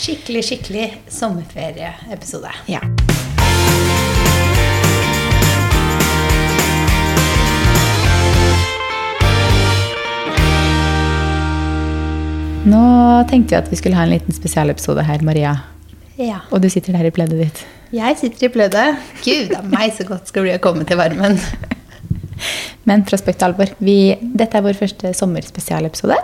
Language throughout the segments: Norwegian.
Skikkelig, skikkelig sommerferieepisode. Ja. Nå tenkte vi at vi skulle ha en liten spesialepisode her, Maria. Ja. Og du sitter der i pleddet ditt. Jeg sitter i pleddet. Gud, det er meg så godt skal bli å komme til varmen. Men fra spøk til alvor, vi, dette er vår første sommerspesialepisode.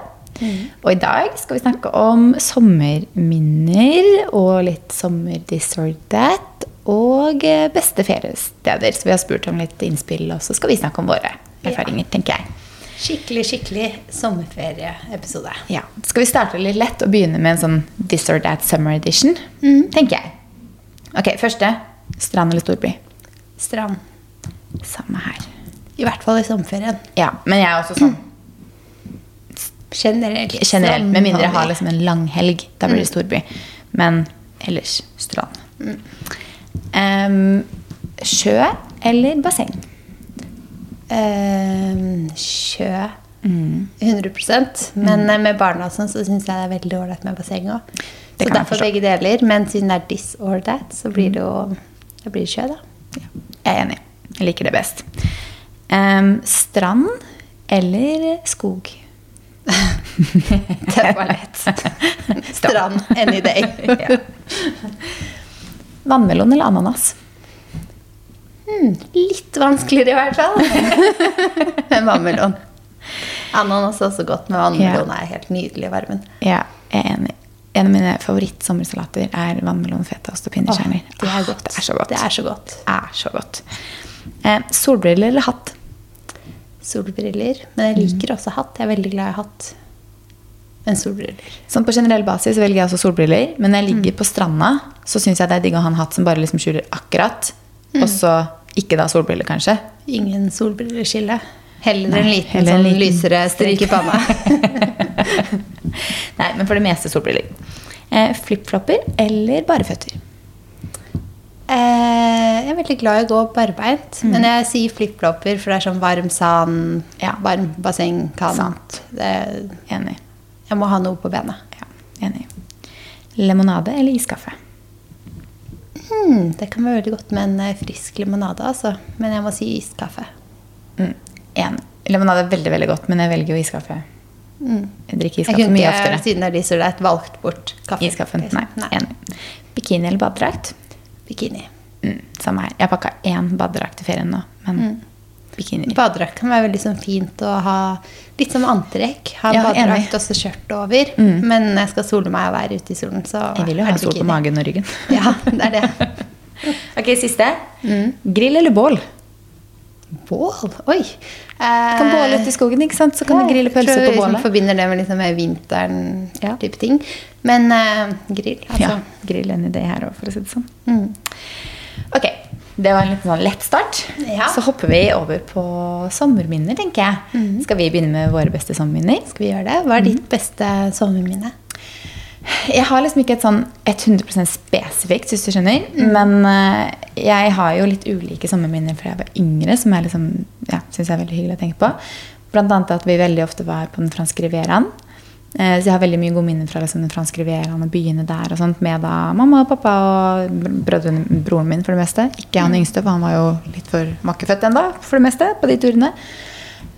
Og i dag skal vi snakke om sommerminner og litt sommer this or that. Og eh, beste feriesteder. Så vi har spurt om litt innspill, og så skal vi snakke om våre erfaringer, tenker jeg. Skikkelig, skikkelig sommerferieepisode. Ja. Skal vi starte litt lett og begynne med en sånn this or that summer edition? Tenker jeg. Ok, første. Strand eller storby? Strand. Samme her. I hvert fall i sommerferien. Ja, men jeg er også sånn Generelt. generelt. Med mindre jeg har liksom en lang helg. Da blir det storby. Men ellers strand. Um, sjø eller basseng? Um, sjø. 100% Men eh, med barna sånn, så syns jeg det er veldig ålreit med basseng òg. Så derfor begge deler. Men siden det er this or that, så blir det jo det blir sjø, da. Ja, jeg er enig. Jeg liker det best. Um, strand eller skog? Det var lett. Strand any day. Ja. Vannmelon eller ananas? Hmm, litt vanskeligere i hvert fall. Enn vannmelon. Ananas er også godt, men vannmelon er helt nydelig i varmen. Ja, jeg er enig. En av mine favorittsommersalater er vannmelon, fetaost og pinnekjerner. Det. Det er så godt. Det er så godt. Eh, solbriller eller hatt? Solbriller. Men jeg liker også hatt. Jeg er veldig glad i hatt. Men solbriller. Sånn På generell basis velger jeg også solbriller, men når jeg ligger på stranda, så syns jeg det er digg å ha en hatt som bare liksom skjuler akkurat, og så ikke da solbriller, kanskje. Ingen solbrilleskille. Heller Nei, en liten heller en sånn liten lysere strek i panna. Nei, men for det meste solbriller. Eh, Flipflopper eller bare føtter? Eh, jeg er veldig glad i å gå barbeint, men jeg sier flipflopper, for det er sånn varm sand, Ja. varm bassengkant. Enig. Jeg må ha noe på benet. Ja, enig. Lemonade eller iskaffe? Mm, det kan være veldig godt med en eh, frisk limonade, altså. Men jeg må si iskaffe. Mm, enig. Lemonade er veldig veldig godt, men jeg velger jo iskaffe. Mm. Jeg drikker iskaffe mye oftere. siden det er er et valgt bort kaffe. Iskaffen? nei, Nei. Enig. Bikini eller badedrakt? Bikini. Mm, samme her. Jeg pakka én badedrakt til ferien nå, men Mm. bikini. Badedrakt kan være veldig sånn fint å ha litt som antrekk. Ha Ja, badedrakt og så skjørt over. Mm. Men jeg skal sole meg og være ute i solen, så Jeg vil jo ha sol på magen og ryggen. Ja, det er det. ok, siste. Mm. Grill eller bål? Bål? Oi! Du kan båle ute i skogen, ikke sant? så kan du grille pølser på bålet. bålet. forbinder det med, liksom, med vinteren Ja. type ting. Men uh, grill, altså. Ja, grill en idé her òg, for å si det sånn. Mm. Ok, det var en litt sånn lett start. Ja. Så hopper vi over på sommerminner, tenker jeg. Mm. Skal vi begynne med våre beste sommerminner? Skal vi gjøre det? Hva er ditt beste sommerminne? Jeg har liksom ikke et sånn 100 spesifikt, hvis du skjønner. Mm. Men eh, jeg har jo litt ulike sommerminner fra jeg var yngre, som jeg liksom, ja, syns er veldig hyggelig å tenke på. Blant annet at vi veldig ofte var på den franske rivieraen. Eh, så jeg har veldig mye gode minner fra liksom, den franske rivieraen og byene der og sånt, med da mamma og pappa og brødrene, broren min for det meste. Ikke han yngste, for han var jo litt for makkefødt ennå, for det meste, på de turene.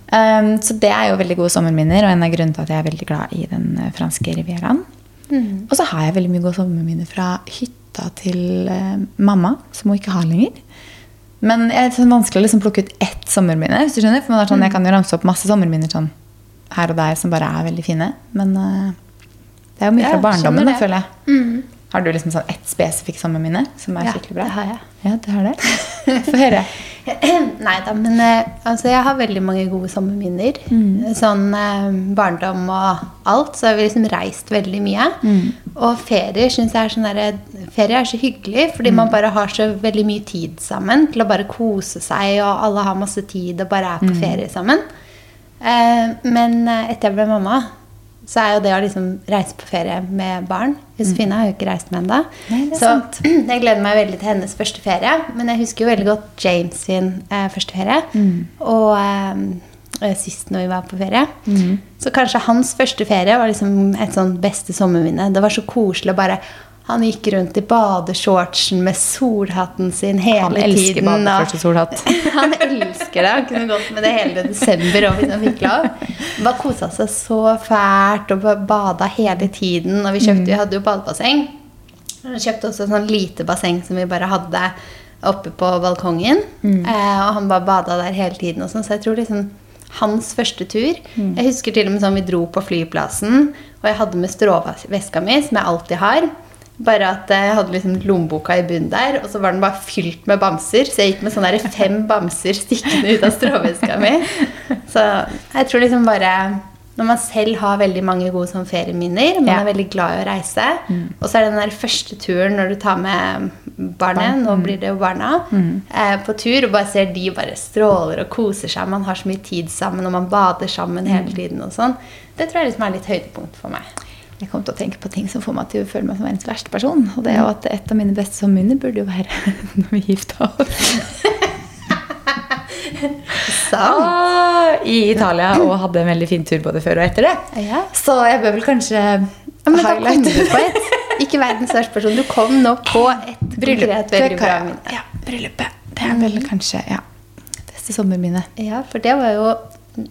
Um, så det er jo veldig gode sommerminner, og en av grunnene til at jeg er veldig glad i den eh, franske rivieraen. Og så har jeg veldig mye gode sommerminner fra hytta til eh, mamma, som hun ikke har lenger. Men det er sånn vanskelig å liksom plukke ut ett sommerminne. hvis du skjønner, for man sånn, Jeg kan jo ramse opp masse sommerminner sånn her og der som bare er veldig fine. Men eh, det er jo mye fra barndommen, føler jeg. Har du liksom sånn ett spesifikt sommerminne som er Ja, skikkelig bra? det har jeg. Ja, det har det. Få høre. Nei da, men eh, altså, jeg har veldig mange gode sommerminner. Mm. Sånn eh, barndom og alt. Så har vi liksom reist veldig mye. Mm. Og ferier syns jeg er sånn derre Ferie er så hyggelig, fordi Mm. man bare har så veldig mye tid sammen til å bare kose seg, og alle har masse tid og bare er Mm. på ferie sammen. Eh, men eh, etter jeg ble mamma, så er jo det å liksom reise på ferie med barn Josefine har jo ikke reist med ennå. Så sant. jeg gleder meg veldig til hennes første ferie. Men jeg husker jo veldig godt James sin eh, første ferie. Mm. Og eh, eh, sist når vi var på ferie. Så kanskje hans første ferie var liksom et sånn beste sommerminne. Det var så koselig å bare Han gikk rundt i badeshortsen med solhatten sin hele Han elsker Han elsker badeshorts og solhatt. han elsker det. Han kunne gått med det hele desember og hvis han fikk lov. Bare kosa seg så fælt og bada hele tiden. Og vi, kjøpte, vi hadde jo badebasseng. Vi kjøpte også et sånn lite basseng som vi bare hadde oppe på balkongen. Eh, og han bare bada der hele tiden. Og sånn, så jeg tror liksom hans første tur Jeg husker til og med sånn vi dro på flyplassen, og jeg hadde med stråveska mi, som jeg alltid har. Bare at eh, jeg hadde liksom lommeboka i bunnen der, og så var den bare fylt med bamser. Så jeg gikk med sånne fem bamser stikkende ut av stråveska mi. Så jeg tror liksom bare når man selv har veldig mange gode sånn ferieminner, man Ja. er veldig glad i å reise, og så er det den der første turen når du tar med barnet, nå blir det jo barna, eh, på tur, og bare ser de bare stråler og koser seg, man har så mye tid sammen, og man bader sammen hele tiden og sånn. Det tror jeg liksom er litt høydepunkt for meg. Jeg kom til å tenke på ting som får meg til å føle meg som verdens verste person. Og det er jo at et av mine beste som munner burde jo være når vi gifta oss. Sant? I Italia og hadde en veldig fin tur både før og etter det. Ja. Så jeg bør vel kanskje Ja, men da kom highlight du på et. Ikke verdens verste person. Du kom nå på et bryllup. Ja, bryllupet. Det er vel kanskje ja, beste sommerminnet. Ja, for det var jo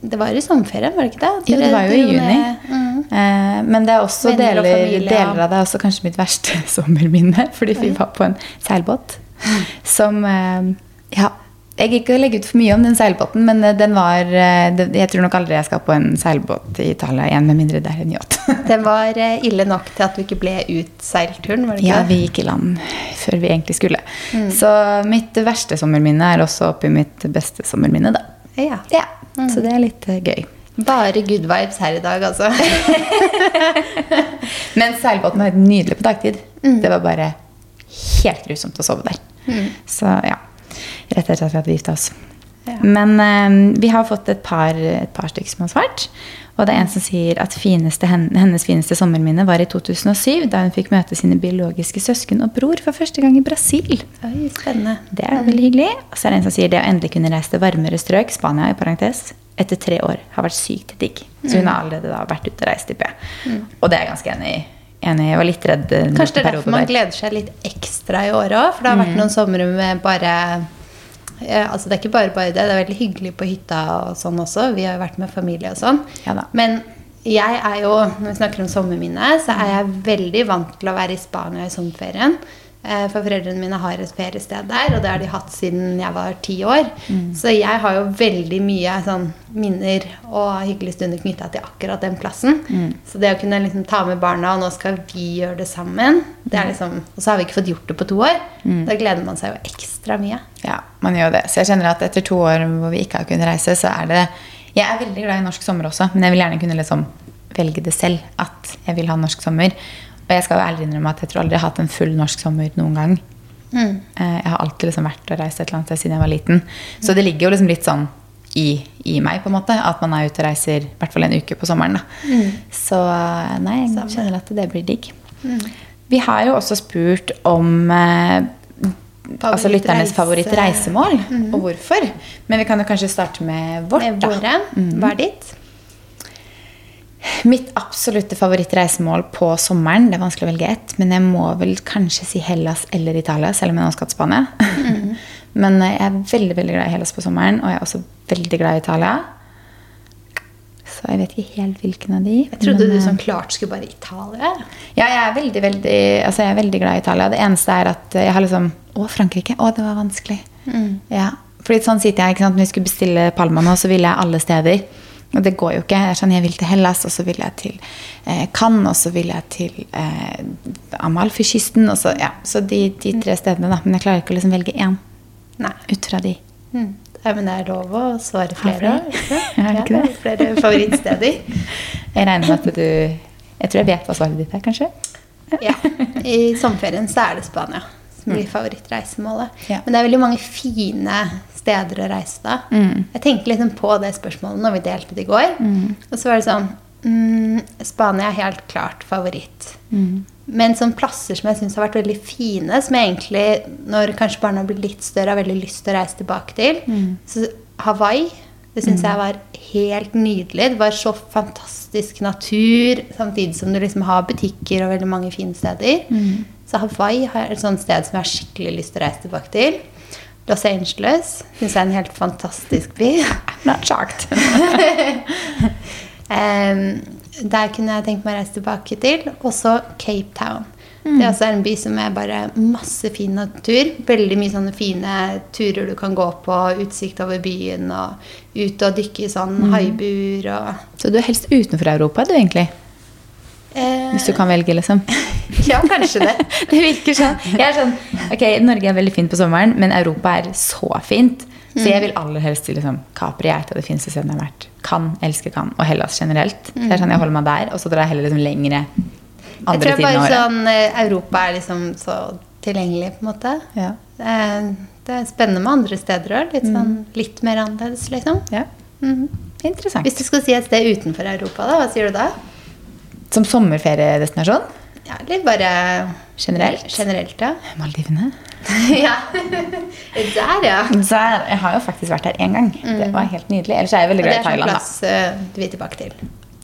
Det var i sommerferien, var det ikke det? Jo, det var jo i juni. Mm. Eh, men det er også deler, deler av det er også kanskje mitt verste sommerminne. Fordi vi var på en seilbåt som eh, Ja. Jeg gikk ikke legge ut for mye om den seilbåten, men eh, den var eh, det, Jeg tror nok aldri jeg skal på en seilbåt i Italia igjen, med mindre det er en yacht. Det var eh, ille nok til at du ikke ble ut seilturen, var det ikke Ja, vi gikk i land før vi egentlig skulle. Så mitt verste sommerminne er også oppi mitt beste sommerminne, da. Ja. Ja, Så det er litt eh, gøy. Bare good vibes her i dag, altså. Men seilbåten var nydelig på dagtid. Det var bare helt grusomt å sove der. Så ja. Rett etter at vi hadde gifta oss. Ja. Men um, vi har fått et par, et par stykker som har svart. Og det er en som sier at fineste, hennes fineste sommerminne var i 2007, da hun fikk møte sine biologiske søsken og bror for første gang i Brasil. Oi, spennende. Det er veldig hyggelig. Og så er det en som sier det å endelig kunne reise til varmere strøk, Spania i parentes, etter tre år har vært sykt digg. Så hun har allerede da vært ute og reist, tipper jeg. Og det er jeg ganske enig i. Enig, jeg var litt redd Kanskje det er derfor man der. gleder seg litt ekstra i år òg. For det har Mm. vært noen somre med bare ja, altså Det er ikke bare bare det. Det er veldig hyggelig på hytta og sånn også. Vi har jo vært med familie og sånn. Ja da. Men jeg er jo, når vi snakker om sommerminnet, så er jeg veldig vant til å være i Spania i sommerferien. Eh, For foreldrene mine har et feriested der, og det har de hatt siden jeg var ti år. Så jeg har jo veldig mye sånn minner og hyggelige stunder knytta til akkurat den plassen. Så det å kunne liksom ta med barna, og nå skal vi gjøre det sammen det er liksom, Og så har vi ikke fått gjort det på to år. Da gleder man seg jo ekstra mye. Ja, man gjør det. Så jeg kjenner at etter to år hvor vi ikke har kunnet reise, så er det Jeg er veldig glad i norsk sommer også, men jeg vil gjerne kunne liksom velge det selv. At jeg vil ha norsk sommer. Og jeg skal jo ærlig innrømme at jeg tror aldri jeg har hatt en full norsk sommer noen gang. Mm. Eh, Jeg har alltid liksom vært og reist et eller annet sted siden jeg var liten. Så det ligger jo liksom litt sånn i, i meg, på en måte, at man er ute og reiser i hvert fall en uke på sommeren. Da. Så eh, nei, jeg Samme. kjenner at det blir digg. Vi har jo også spurt om eh, altså lytternes favorittreisemål, mm. og hvorfor. Men vi kan jo kanskje starte med vårt. Med våre. Hva er ditt? Mitt absolutte favorittreisemål på sommeren, det er vanskelig å velge ett, men jeg må vel kanskje si Hellas eller Italia, selv om jeg nå skal til Spania. men eh, jeg er veldig veldig glad i Hellas på sommeren, og jeg er også veldig glad i Italia. Så jeg vet ikke helt hvilken av de. Jeg trodde men, du som sånn klart skulle bare Italia. Ja, jeg er veldig, veldig, altså jeg er veldig glad i Italia. Det eneste er at jeg har liksom Å, Frankrike. Å, det var vanskelig. Ja. Fordi sånn sitter jeg, ikke sant, Når vi skulle bestille Palma nå, så ville jeg alle steder. Og det går jo ikke. Jeg, er sånn, jeg vil til Hellas, og så vil jeg til eh, Cannes, og så vil jeg til eh, Amalfi-kysten. og Så, ja. så de, de tre stedene, da. Men jeg klarer ikke å liksom velge én Nei. ut fra de. Mm. Ja, men det er lov å svare flere. ja, ikke det? Flere favorittsteder. Jeg regner med at du Jeg tror jeg vet hva svaret ditt er, kanskje? Ja. I sommerferien så er det Spania som blir favorittreisemålet. Mm. Ja. Men det er veldig mange fine steder å reise da. Mm. Jeg tenkte liksom på det spørsmålet når vi delte det i går. Og så var det sånn mm, Spania er helt klart favoritt. Mm. Men sånn plasser som jeg syns har vært veldig fine, som jeg egentlig, når kanskje barna blir litt større, har veldig lyst til å reise tilbake til Mm. Så Hawaii, Det syns jeg var helt nydelig. Det var så fantastisk natur, samtidig som du liksom har butikker og veldig mange fine steder. Så Hawaii er et sånt sted som jeg har skikkelig lyst til å reise tilbake til. Los Angeles syns jeg er en helt fantastisk by. I'm Not shocked. um, der kunne jeg tenkt meg å reise tilbake til. Også Cape Town. Det er også en by som er bare masse fin natur. Veldig mye sånne fine turer du kan gå på. Utsikt over byen og ut og dykke i sånn haibuer og Så du er helst utenfor Europa, du, egentlig? Eh, Hvis du kan velge, liksom. Ja, kanskje det. Det virker sånn. Jeg er sånn Ok, Norge er veldig fint på sommeren, men Europa er så fint. Så jeg vil aller helst til liksom, Capri er et av de fineste stedene jeg har vært. Kan, elsker kan. Og Hellas generelt. Det er sånn Jeg holder meg der, og så drar jeg heller liksom lengre Jeg andre tror tiden bare av året. sånn eh, Europa er liksom så tilgjengelig, på en måte. Ja. Eh, Det er spennende med andre steder òg. Litt, sånn, litt mer annerledes, liksom. ja. Mhm. Interessant. Hvis du skal si et sted utenfor Europa, da, hva sier du da? Som sommerferiedestinasjon? Ja, Eller bare Generelt? Generelt, ja. Maldivene. ja. Der, ja. Der, jeg har jo faktisk vært der én gang. Det var helt nydelig. Ellers er jeg veldig Og det glad i er sånn er da. plass eh, du vil tilbake til.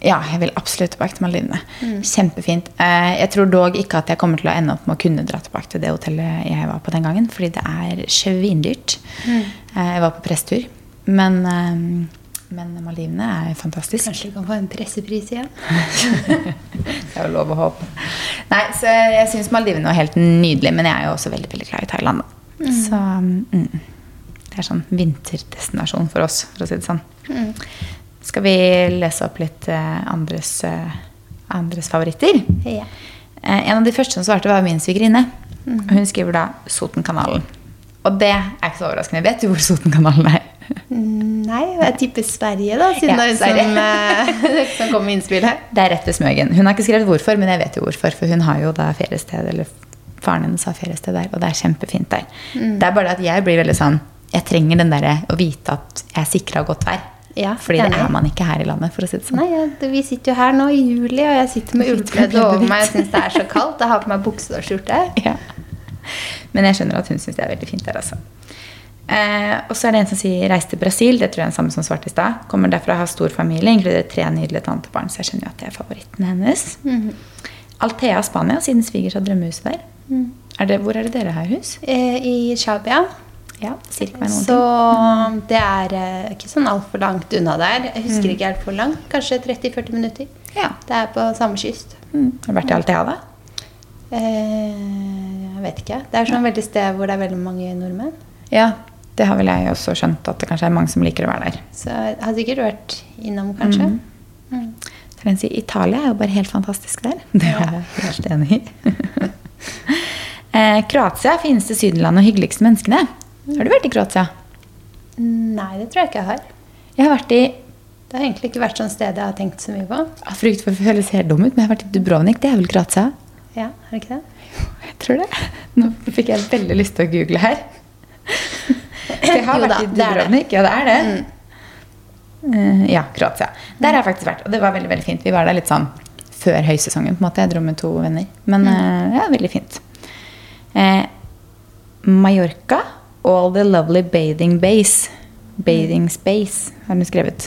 Ja, jeg vil absolutt tilbake til Maldivene. Kjempefint. Eh, Jeg tror dog ikke at jeg kommer til å ende opp med å kunne dra tilbake til det hotellet jeg var på den gangen, fordi det er svindyrt. Mm. Jeg var på presstur. Men, eh, men Maldivene er fantastisk. Kanskje du kan få en pressepris igjen? Det er jo lov å håpe. Nei, så jeg syns Maldivene var helt nydelig, men jeg er jo også veldig veldig glad i Thailand. Da. Så mm, det er sånn vinterdestinasjon for oss, for å si det sånn. Skal vi lese opp litt eh, andres, eh, andres favoritter? Ja. Eh, en av de første som svarte, var min svigerinne. Og Hun skriver da Sotenkanalen. Og det er ikke så overraskende. Vet du hvor Sotenkanalen er? Nei, jeg tipper Sverige, da, siden Ja, det er hun som, eh, som kom med innspillet. Det er rett ved Smøgen. Hun har ikke skrevet hvorfor, men jeg vet jo hvorfor. For hun har jo da feriested, eller faren hennes har feriested der, og det er kjempefint der. Det er bare det at jeg blir veldig sånn Jeg trenger den derre å vite at jeg er sikra godt vær. Ja, Fordi det er man ikke her i landet, for å si det sånn. Nei, ja, Vi sitter jo her nå i juli, og jeg sitter med ullpledd over meg og syns det er så kaldt. Jeg har på meg bukse og skjorte. Ja. Men jeg skjønner at hun syns det er veldig fint der, altså. Eh, og så er det en som sier 'reis til Brasil'. Det tror jeg er den samme som svarte i stad. Kommer derfra, har stor familie, inkluderer tre nydelige tantebarn. Så jeg skjønner jo at det er favoritten hennes. Altea, Spania, siden svigers har drømmehuset der. Er det, hvor er det dere har hus? Eh, I Shabia. Ja, cirka meg noen Så ting. det er eh, ikke sånn altfor langt unna der. Jeg husker ikke helt hvor langt. Kanskje 30-40 minutter. Ja. Det er på samme kyst. Mm. Har du vært i Altea, da? Eh, jeg vet ikke. Det er sånn veldig sted hvor det er veldig mange nordmenn. Ja, det har vel jeg også skjønt, at det kanskje er mange som liker å være der. Så jeg har sikkert vært innom, kanskje. Mm. Så den sier, Italia er jo bare helt fantastisk der. Det er jeg helt enig i. eh, Kroatia, fineste sydenland og hyggeligste menneskene. Har du vært i Kroatia? Nei, det tror jeg ikke jeg har. Jeg har vært i Det har egentlig ikke vært sånn sted jeg har tenkt så mye på. Jeg frykt for å føles helt dum ut, men jeg har vært i Dubrovnik. Det er vel Kroatia? Ja, er det ikke det? Jeg tror det. Nå fikk jeg veldig lyst til å google her. Jeg har Jo vært da, i. Dubrovnik. Ja, det er det. Eh, ja, Kroatia. Der har jeg faktisk vært, og det var veldig veldig fint. Vi var der litt sånn før høysesongen. på en måte. Jeg dro med to venner. Men uh, ja, veldig fint. Uh, Mallorca, all the lovely bathing base. Bathing space, har hun skrevet.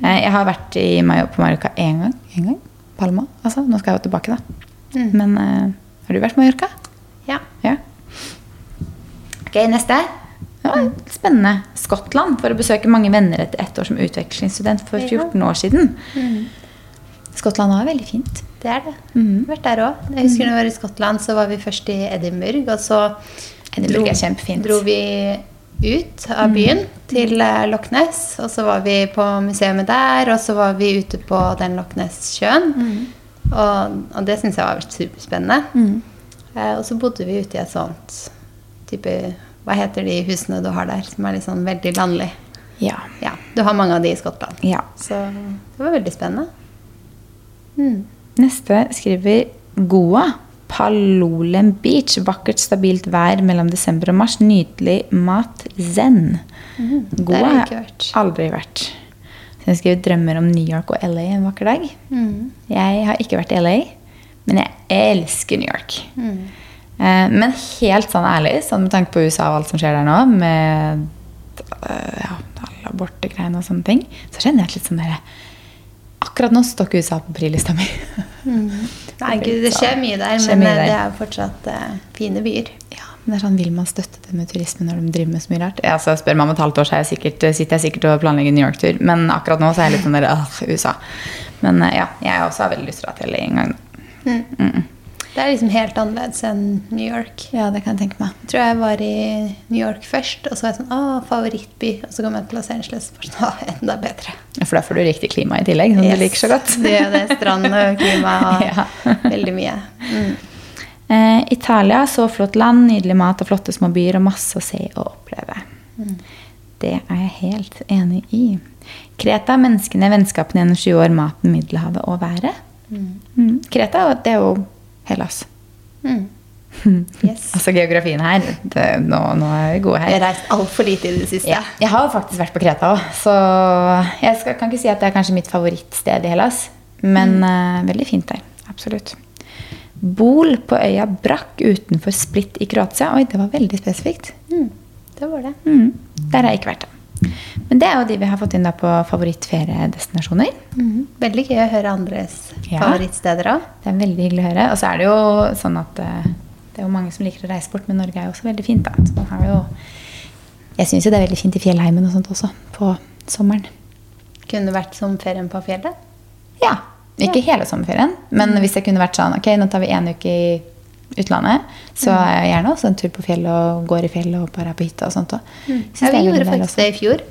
Jeg har vært i, Majo- på Mallorca én gang. En gang. Palma. Altså, nå skal jeg jo tilbake, da. Men uh, har du vært på Mallorca? Ja. Ja. Ok, neste. Ja, spennende. Skottland for å besøke mange venner etter ett år som utvekslingsstudent for 14 år siden. Skottland var veldig fint. Det er det. Mm. Vært der òg. Jeg husker når vi var i Skottland, så var vi først i Edinburgh, og så Edinburgh kjempefint. dro vi ut av byen til eh, Loch Ness, og så var vi på museet der, og så var vi ute på den Loch Ness-sjøen. Og, og det syns jeg var superspennende. Eh, og så bodde vi ute i et sånt type Hva heter de husene du har der, som er litt sånn veldig landlig? Ja. Ja, du har mange av de i Skottland. ja. Så det var veldig spennende. Mm. Neste skriver Goa. Palolem Beach. Vakkert, stabilt vær mellom desember og mars. Nydelig mat. Zen. Mm, Goa har jeg jeg vært. aldri vært. Så jeg skriver drømmer om New York og LA en vakker dag. Mm. Jeg har ikke vært i LA, men jeg elsker New York. Mm. Eh, men helt sånn ærlig, sånn med tanke på USA og alt som skjer der nå, med øh, ja, alle abortegreiene og sånne ting, så kjenner jeg litt sånn der, Akkurat nå står ikke USA på prilista mi. Nei, gud, det skjer mye der, Skjer men mye eh, der. det er jo fortsatt uh, fine byer. Ja, men det er sånn, Vil man støtte det med turisme når de driver med så mye rart? Ja, så spør man om et halvt år, så jeg sikkert, sitter jeg sikkert og planlegger New York-tur. Men akkurat nå så er jeg litt sånn der, øh, USA. Men uh, ja, jeg også har veldig lyst til å dra til LA en gang. Det er liksom helt annerledes enn New York. Ja, det kan jeg tenke meg. Jeg tror jeg var i New York først, og så var jeg sånn Å, favorittby. Og så kom jeg til Los Angeles. og sånn, Å, enda bedre. Ja, For da får du riktig klima i tillegg, som Yes. du liker så godt. Det er det. Strand og klima og Ja. veldig mye. Mm. Eh, Italia, så flott land, nydelig mat og flotte små byer og masse å se og oppleve. Det er jeg helt enig i. Kreta, menneskene, vennskapene gjennom 20 år, maten, Middelhavet og været. Mm. Kreta, det er jo Hellas. Mm. Yes. Altså geografien her, det, nå, nå er vi gode her. Jeg har reist altfor lite i det siste. Ja, jeg har faktisk vært på Kreta òg, så jeg skal, kan ikke si at det er kanskje mitt favorittsted i Hellas. Men eh, veldig fint der. Absolutt. Bol på øya Brakk utenfor Split i Kroatia. Oi, det var veldig spesifikt. Mm. Det var det. Mm. Der har jeg ikke vært. Men det er jo de vi har fått inn da på favorittferiedestinasjoner. Mm. Veldig gøy å høre andres Ja. favorittsteder òg. Det er veldig hyggelig å høre. Og så er det jo sånn at eh, det er jo mange som liker å reise bort, men Norge er jo også veldig fint. da. Så man har jo Jeg syns jo det er veldig fint i fjellheimen og sånt også, på sommeren. Kunne vært som ferien på fjellet. Ja. Ikke hele sommerferien, men hvis det kunne vært sånn Ok, nå tar vi en uke i utlandet, så er jeg gjerne også en tur på fjellet og går i fjellet og bare er på hytta og sånt òg. Mm. Ja, vi gjorde faktisk det i fjor.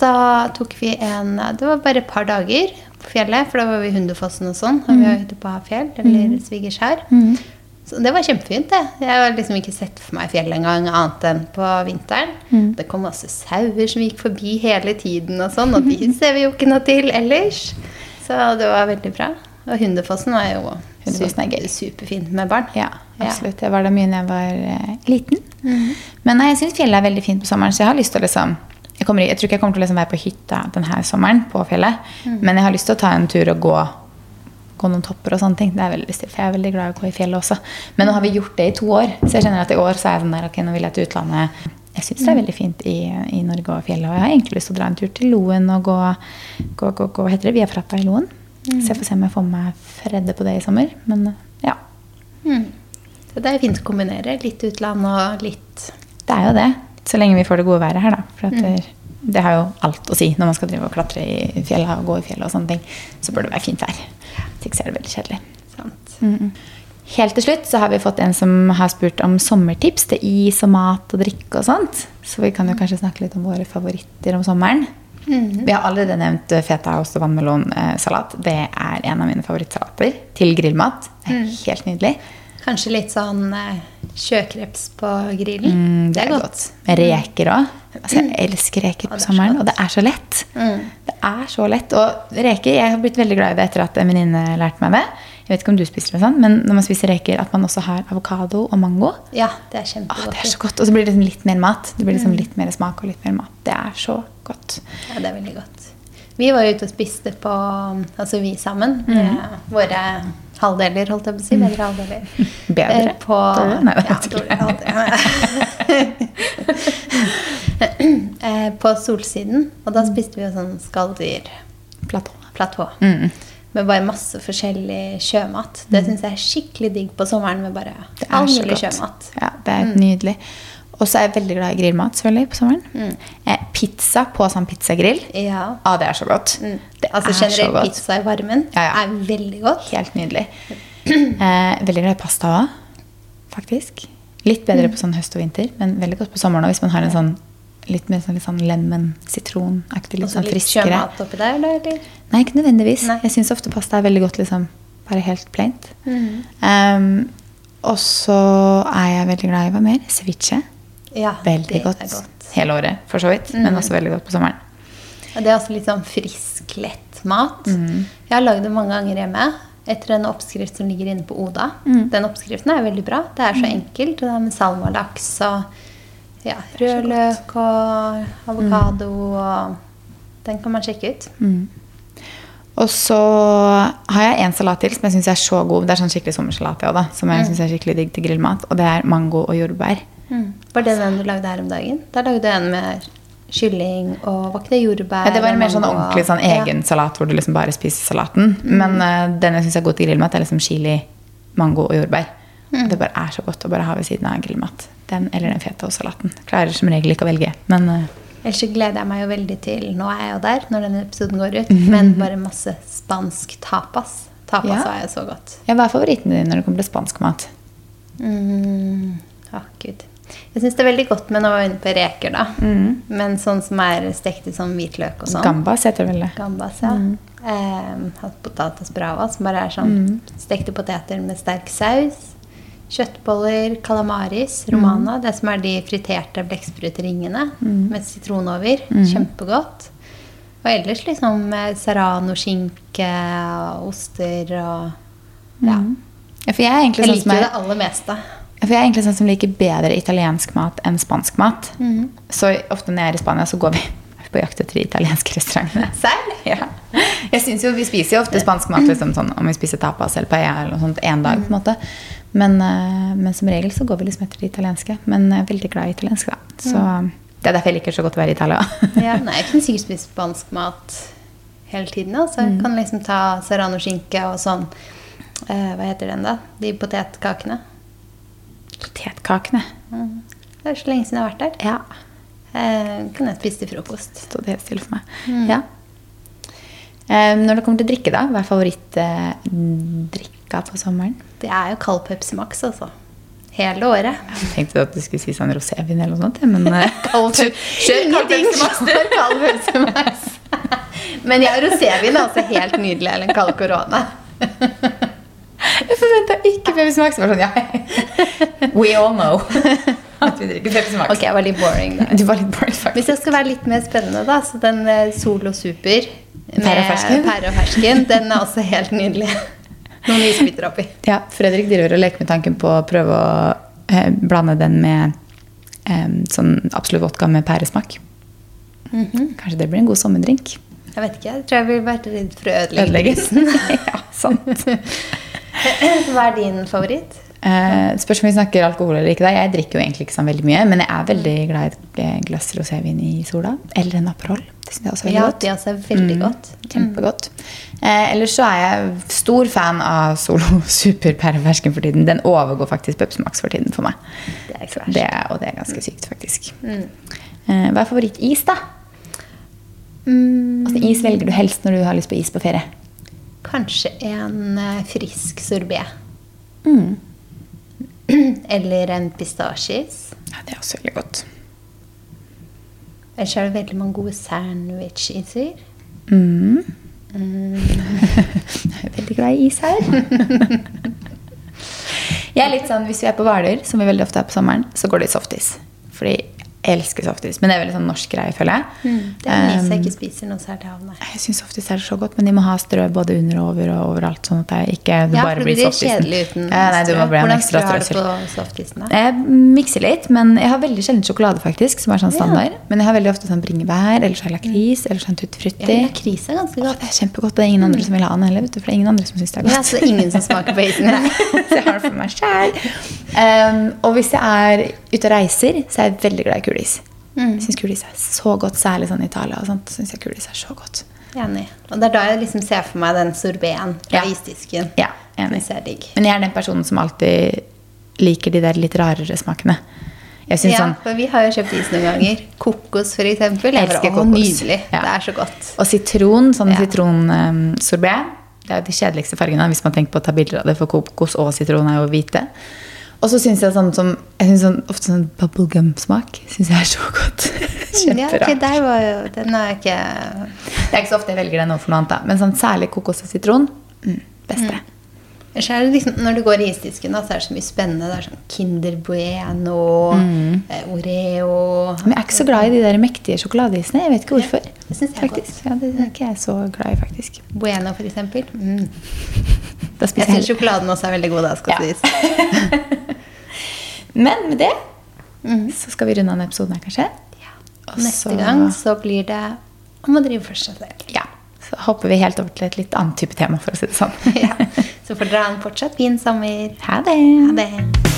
Da tok vi en Det var bare et par dager på fjellet, for da var vi i Hundefossen og sånn. Og vi var ute på Hafjell, eller Svigerskjær. Så det var kjempefint, det. Jeg har liksom ikke sett for meg fjellet engang, annet enn på vinteren. Det kom masse sauer som gikk forbi hele tiden og sånn, og de ser vi jo ikke noe til ellers. Så det var veldig bra. Og Hundefossen var jo Hundefossen er gøy. super- superfint med barn. Ja, absolutt. Jeg var der mye da jeg var uh, liten. Men nei, jeg syns fjellet er veldig fint på sommeren, så jeg har lyst til å liksom jeg, kommer, jeg tror ikke jeg kommer til å liksom være på hytta denne sommeren, på fjellet. Men jeg har lyst til å ta en tur og gå, gå noen topper og sånne ting. Det er veldig stilt, for jeg er veldig glad i å gå i fjellet også. Men nå har vi gjort det i to år, så jeg kjenner at i år så er jeg sånn der, ok, nå vil jeg til utlandet. Jeg syns det er veldig fint i, i Norge og fjellet, og jeg har egentlig lyst til å dra en tur til Loen og gå, gå, gå, gå hva heter det, via Frappa i Loen. Så jeg får se om jeg får med meg Fredde på det i sommer. Men ja, Mm. Så det er fint å kombinere. Litt utland og litt Det er jo det. Så lenge vi får det gode været her, da. For at det, det har jo alt å si når man skal drive og klatre i fjellet og gå i fjellet og sånne ting. Så bør det være fint vær. Hvis ikke så er det veldig kjedelig. sant. Helt til slutt så har vi fått en som har spurt om sommertips til is og mat og drikke og sånt. Så vi kan jo kanskje snakke litt om våre favoritter om sommeren. Vi har allerede nevnt eh, feta ost- og vannmelonsalat. Det er en av mine favorittsalater til grillmat. Det er helt nydelig. Kanskje litt sånn eh, sjøkreps på grillen. Mm, det er godt. Med reker òg. Altså, jeg elsker reker på er sommeren, og det er så lett. Mm. Det er så lett. Og reker, jeg har blitt veldig glad i det etter at en venninne lærte meg det. Jeg vet ikke om du spiser det sånn, men når man spiser reker, at man også har avokado og mango. Ja, det er Åh, kjempegodt. det er så godt. Og så blir det liksom litt mer mat. Det blir liksom litt mer smak og litt mer mat. Det er så godt. Ja, det er veldig godt. Vi var ute og spiste på Altså vi sammen med våre halvdeler, holdt jeg på å si. Bedre halvdeler. Bedre? Eh, På? Nei, ja, dårligere halvdeler. Eh, på Solsiden. Og da spiste vi jo sånn skalldyr-platå. Platå. Mm. Med bare masse forskjellig sjømat. Det syns jeg er skikkelig digg på sommeren. med bare Det er all mulig sjømat. Ja, det er mm. nydelig. Og så er jeg veldig glad i grillmat selvfølgelig på sommeren. Eh, pizza på sånn pizzagrill. Ja. Ah, det er så godt. Mm. Det altså er så godt. pizza i varmen Ja, ja. er veldig godt. Helt nydelig. Eh, veldig glad i pasta òg, faktisk. Litt bedre på sånn høst og vinter, men veldig godt på sommeren òg hvis man har en sånn litt mer sånn, litt sånn lemon-sitronaktig, litt Og sånn litt sjømat oppi der, da, eller? Nei, ikke nødvendigvis. Nei. Jeg syns ofte pasta er veldig godt liksom bare helt plaint. Mhm. Um, og så er jeg veldig glad i hva mer? Ceviche. Ja, Veldig det godt. godt. hele året, for så vidt, men Mhm. også veldig godt på sommeren. Og det er også litt sånn frisk, lett mat. Mhm. Jeg har lagd det mange ganger hjemme etter en oppskrift som ligger inne på Oda. Mhm. Den oppskriften er veldig bra. Det er så enkelt. og Det er med salmalaks og ja, rød løk og avokado. og Den kan man sjekke ut. Mm. Og så har jeg en salat til som jeg syns er så god. Det er sånn skikkelig sommersalat ja, da, som jeg synes er skikkelig digg til grillmat. Og det er mango og jordbær. Var det den du lagde her om dagen? Der lagde du en med kylling og var ikke det jordbær? Ja, det var en mer sånn ordentlig sånn Ja. egen salat hvor du liksom bare spiser salaten. Men uh, den jeg syns er god til grillmat, er liksom chili, mango og jordbær. Mm. Det bare er så godt å bare ha ved siden av grillmat. Den eller den fetaostsalaten. Klarer som regel ikke å velge, men eh, Ellers så gleder jeg meg jo veldig til Nå er jeg jo der når denne episoden går ut, men bare masse spansk tapas. Tapas Ja. er jo så godt. ja, hva er favoritten din når det kommer til spansk mat? Mm. Å, gud. Jeg syns det er veldig godt med når vi er inne på reker, da. Men sånn som er stekt i sånn hvitløk og sånn. Gambas heter det vel det. Gambas, ja. Eh, hatt potatas brava, som bare er sånn stekte poteter med sterk saus. Kjøttboller, calamaris, romana, det som er de friterte blekkspruteringene med sitron over. Kjempegodt. Og ellers liksom eh, serrano-skinke og oster og Ja. Ja, for jeg er egentlig Jeg sånn som liker er, det aller meste. for jeg er egentlig sånn som liker bedre italiensk mat enn spansk mat. Så ofte når jeg er i Spania, så går vi på jakt etter de italienske restaurantene. Selv? Ja. Jeg synes jo, Vi spiser jo ofte spansk mat liksom, sånn, om vi spiser tapas eller paella eller noe sånt en dag. på en måte. Men, eh, men som regel så går vi liksom etter det italienske. Men jeg er veldig glad i italiensk. da. Så Det er derfor jeg liker så godt å være i Italia. Ja, nei, jeg kunne sikkert spist spansk mat hele tiden. Altså. Jeg kan liksom ta serrano-skinke og sånn eh, Hva heter den, da? De potetkakene. Potetkakene. Det er så lenge siden jeg har vært der. Ja. Eh, kan jeg spise til frokost. Stod helt stille for meg. Ja. Eh, når det kommer til drikke, da, hva er favorittdrikka på sommeren? Det er jo kald Pepsi Max, altså. Hele året. Jeg tenkte at du skulle si sånn rosévin eller noe sånt, men eh, Kald slår kald Pepsi Max. Men ja, rosévin er også helt nydelig. Eller en kald korona. Jeg forventa ikke Pepsi Max. Var sånn, ja. We all know at vi drikker Pepsi Max. Ok, jeg var litt boring der. Du var litt boring, faktisk. Hvis jeg skal være litt mer spennende, da, så den eh, Solo Super med pære og fersken, den er også helt nydelig. Noen isbiter oppi. Ja, Fredrik driver og leker med tanken på å prøve å eh, blande den med eh, sånn absolutt vodka med pæresmak. Kanskje det blir en god sommerdrink. Jeg vet ikke, jeg tror jeg ville vært redd for å ødelegge Ødelegge. ja, sant. Hva er din favoritt? Eh, spørs om vi snakker alkohol eller ikke. da. Jeg drikker jo egentlig ikke sånn veldig mye, men jeg er veldig glad i et eh, glass rosévin i sola. Eller en Aperol. Det syns jeg også er veldig Ja, godt. det også er veldig Mm, godt. Kjempegodt. Eh, ellers så er jeg stor fan av Solo Superperversken for tiden. Den overgår faktisk Pepsi Max for tiden for meg. Det er ikke det, og det er ganske sykt, faktisk. Eh, hva er favorittis, da? Mm, Altså, is velger du helst når du har lyst på is på ferie? kanskje en frisk sorbet. Mm. Eller en pistasjis. Ja, det er også veldig godt. Ellers er det veldig mange gode sandwich-iser. Mm. Mm. Jeg er veldig glad i is her. jeg er litt sånn, Hvis vi er på Hvaler, som vi veldig ofte er på sommeren, så går det i softis. Fordi jeg elsker softis. Men det er veldig sånn norsk greie, føler jeg. Det er is jeg Um, ikke spiser noe særlig av. Nei. Jeg syns softis er så godt, men de må ha strø både under og over og overalt. Sånn at det ikke det Ja, bare for det blir blir kjedelig uten ja, nei, du må strø. bli en Hvordan strø har du på softisen? da? Jeg mikser litt, men jeg har veldig sjelden sjokolade, faktisk. Som er sånn standard. Men jeg har veldig ofte sånn bringebær, eller så er det lakris, eller sånn tuttfrutti. Ja, lakris er ganske godt. Å, det er kjempegodt. Det er ingen andre som vil ha den heller, vet du. For det er ingen andre som syns det er Ja, godt. så ingen som smaker på isen? Nei. så jeg har det for meg sjæl. Um, og hvis jeg er ute og reiser, så er jeg veldig glad i kulis. Mm. Syns kulis er så godt, særlig sånn i Italia. og sånt, synes jeg kulis er så godt. Enig. Og det er da jeg liksom ser for meg den sorbeten fra Ja. isdisken. Ja, enig. Men jeg er den personen som alltid liker de der litt rarere smakene. Jeg Ja, sånn, for vi har jo kjøpt is noen ganger. Kokos, for eksempel. Jeg Elsker kokos. Nydelig. Ja. Det er så godt. Og sitron, sånn Ja. sitronsorbet. det er jo de kjedeligste fargene hvis man tenker på å ta bilder av det, for kokos og sitron er jo hvite. Og så syns jeg sånn som jeg synes sånn, ofte sånn bubblegum-smak synes jeg er så godt. Ja, Kjemperart. der var jo, den er ikke Det er ikke så ofte jeg velger den overfor noe annet, da. Men sånn særlig kokos og sitron. Mm, beste. Er det liksom, Når du går i isdisken, da, så er det så mye spennende. Det er sånn Kinder Bueno, Mm. eh, Oreo Men jeg er ikke så glad i de der mektige sjokoladeisene. Jeg vet ikke hvorfor. det synes jeg faktisk. Ja, det er ikke jeg så glad i, faktisk. Bueno, for eksempel. Mm. Jeg syns sjokoladen også er veldig god. da, skal Ja. sies. Men med det Mhm. så skal vi runde av denne episoden her, kanskje. Og Neste gang så blir det om å drive for seg selv. Ja. Så hopper vi helt over til et litt annet type tema, for å si det sånn. Ja. Så får dere ha en fortsatt fin sommer. Ha det. Ha det.